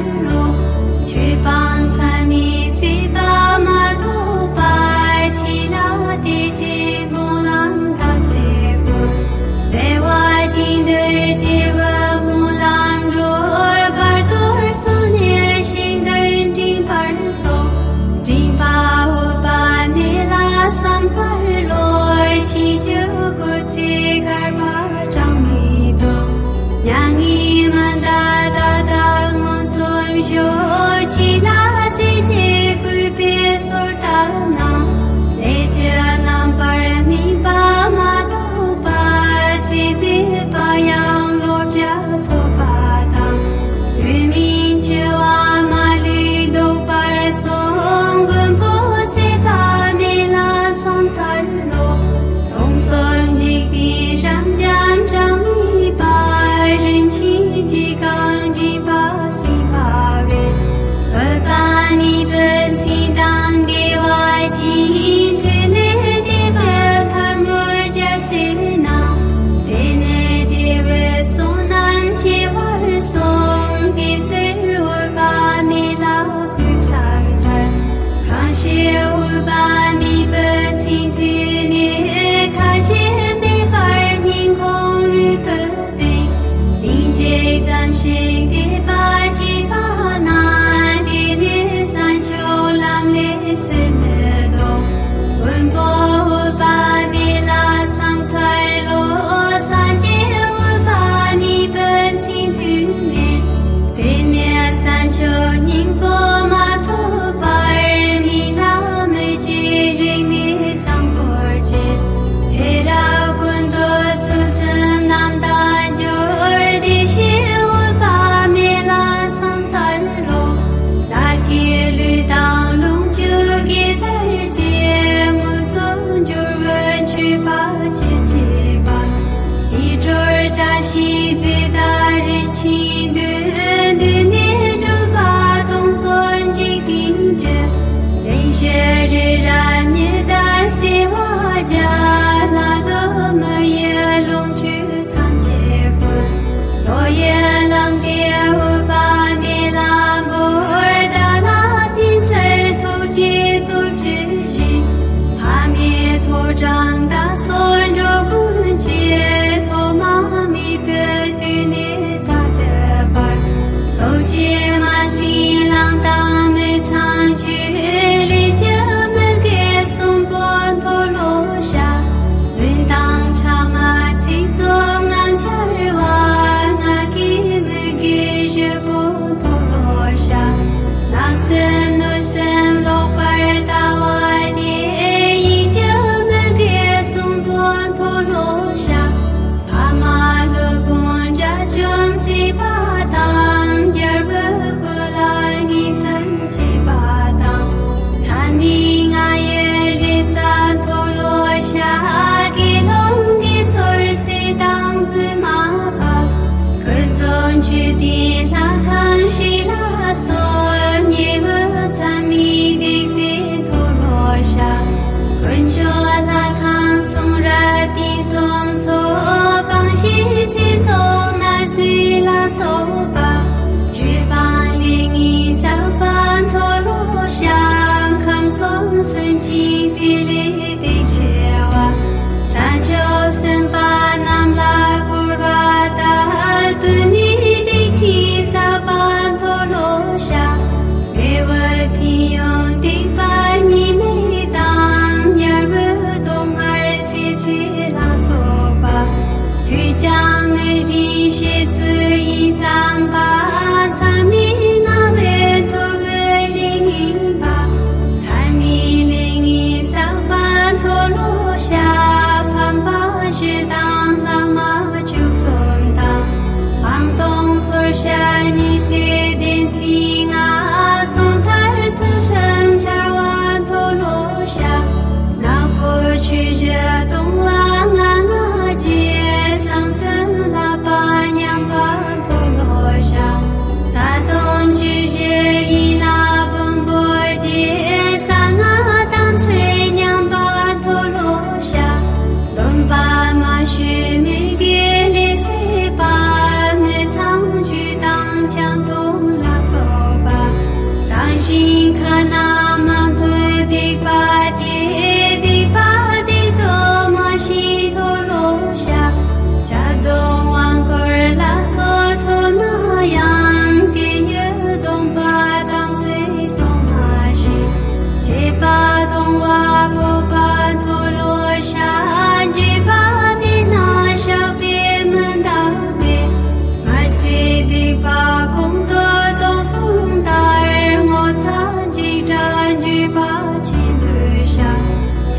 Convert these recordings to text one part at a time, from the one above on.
You.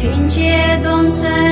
情节动身。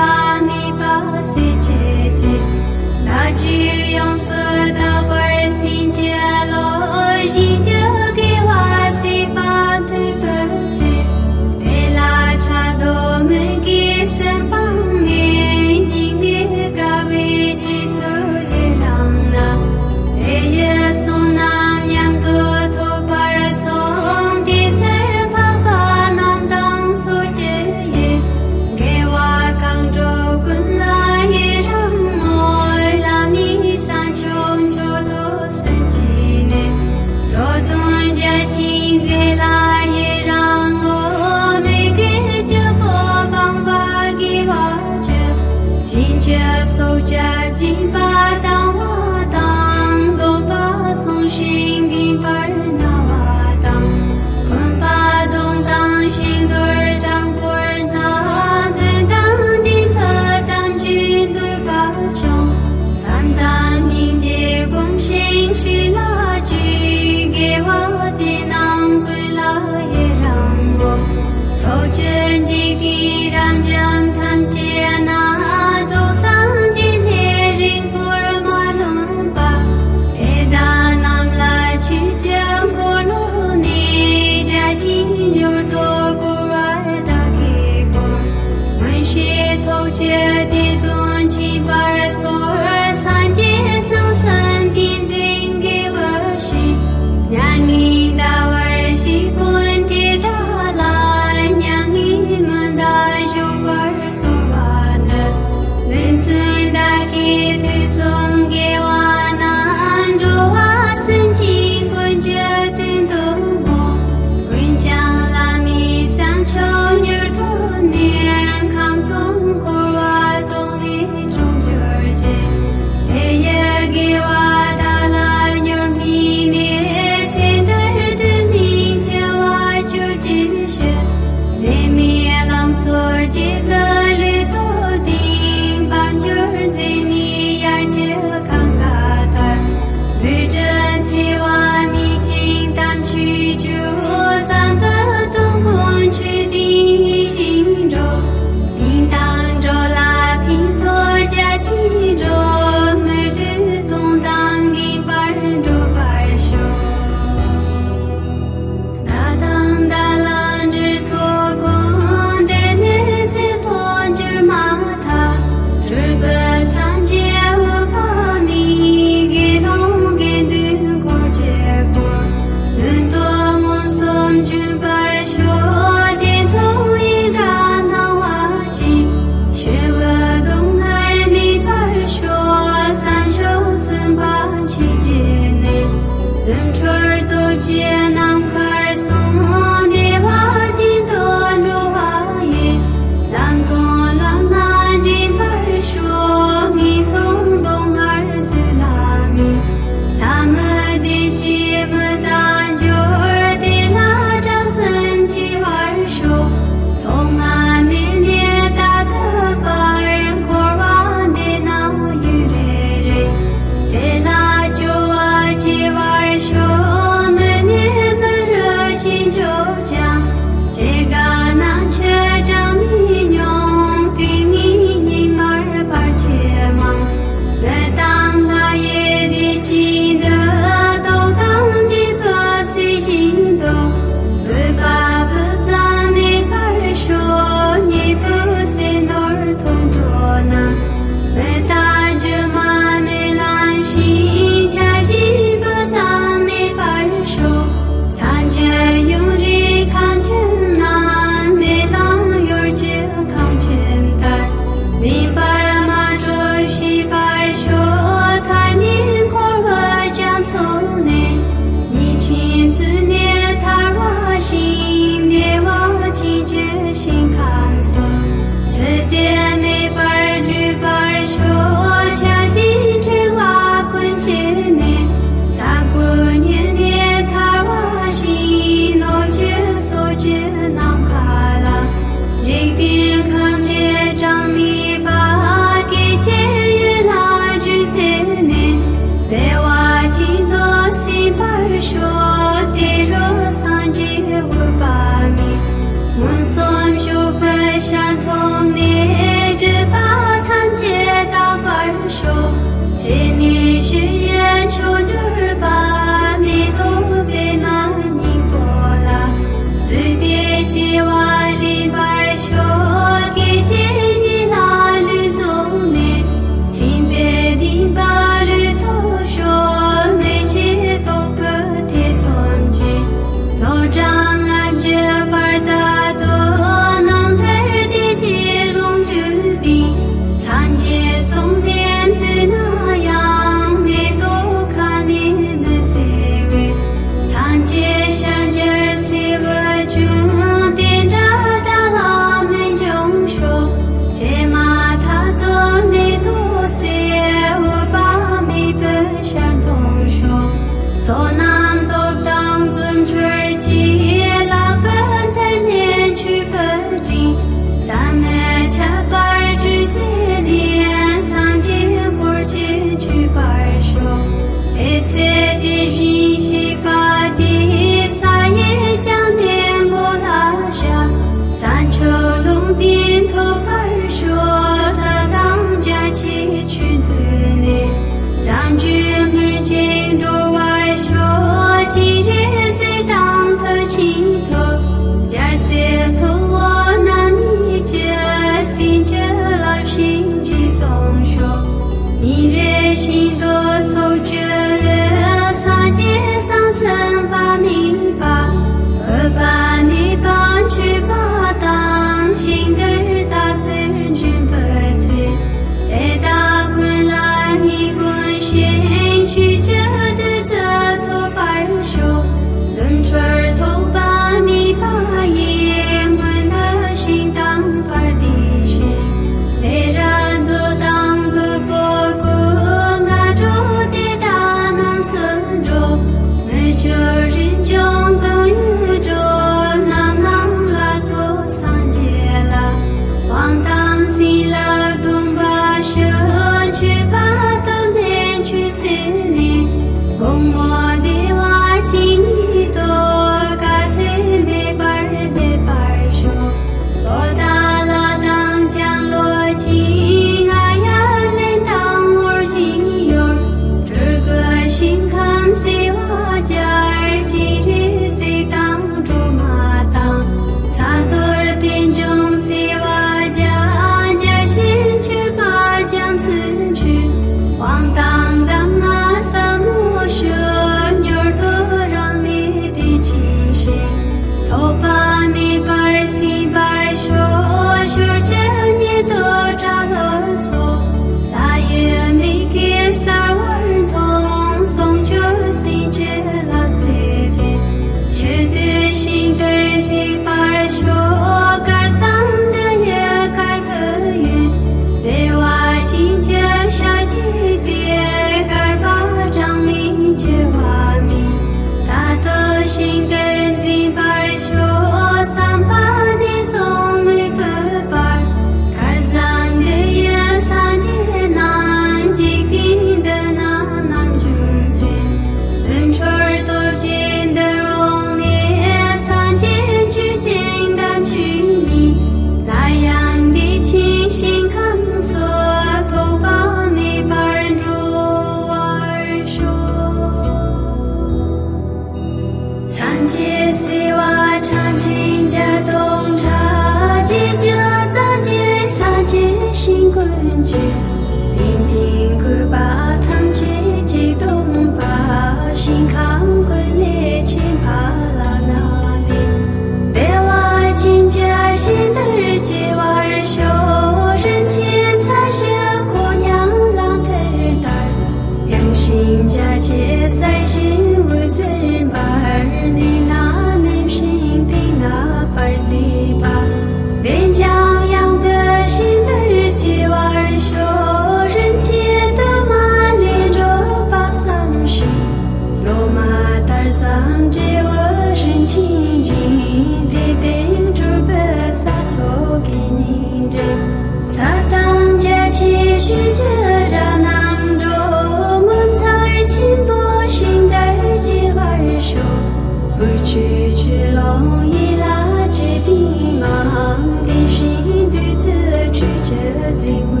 Dìu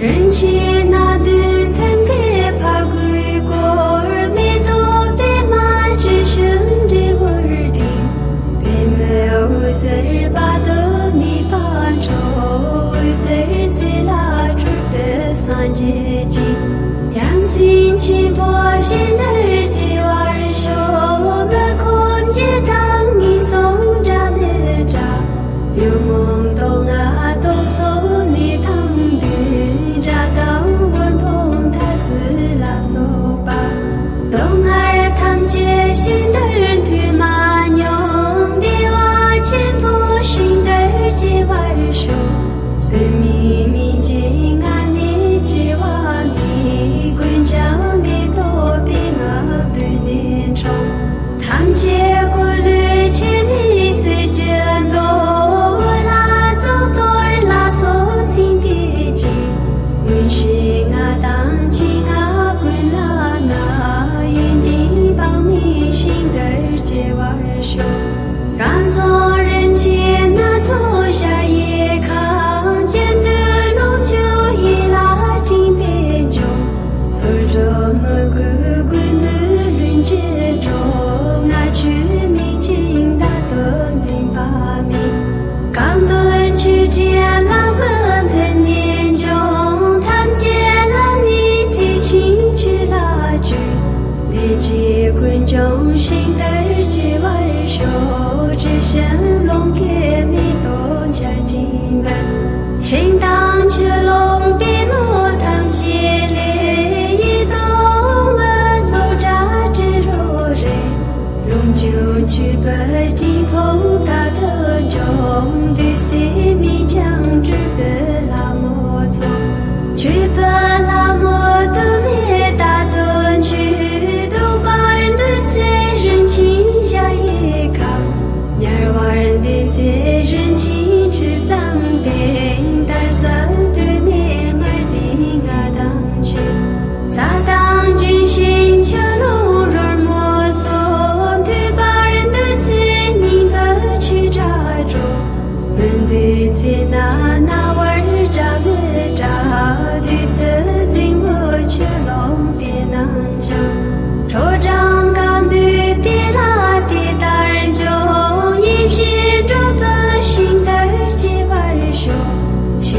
忍心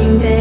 心儿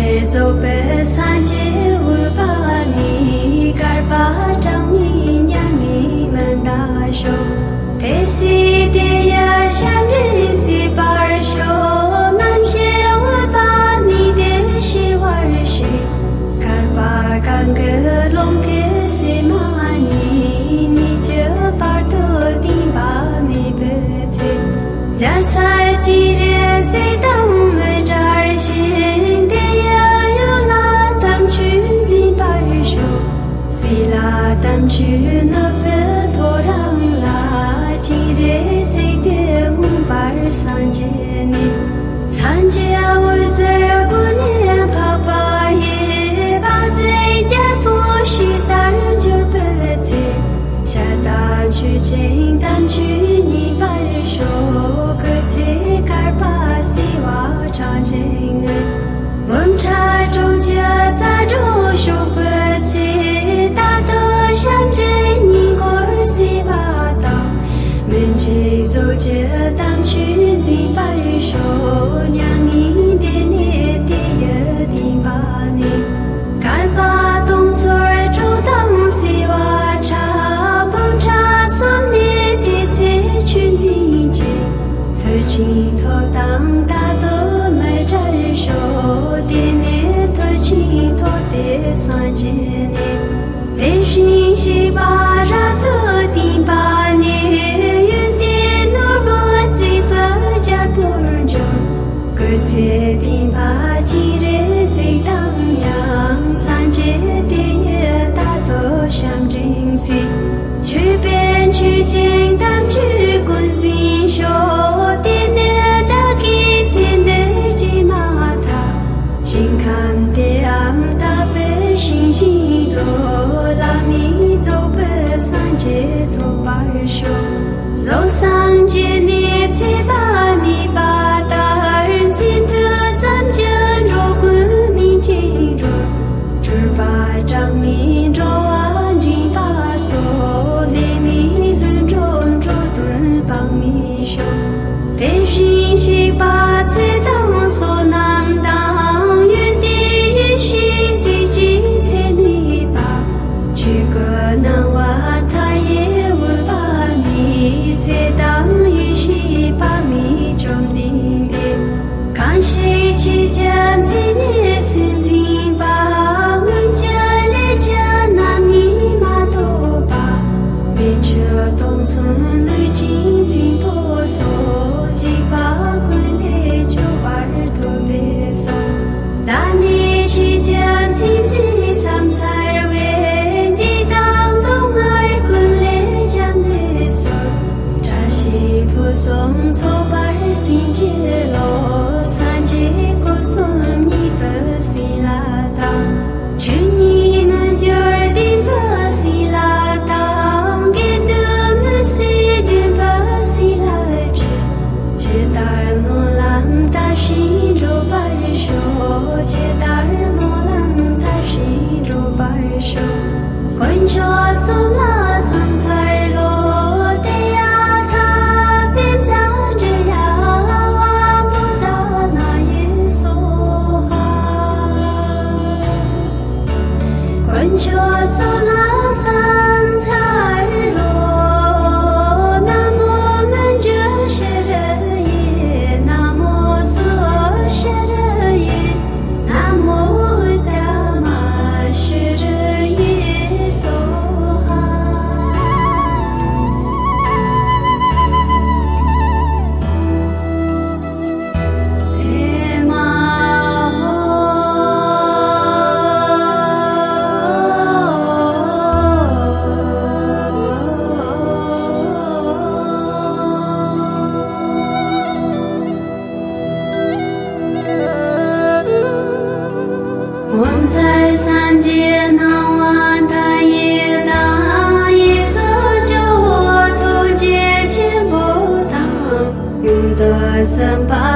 三八。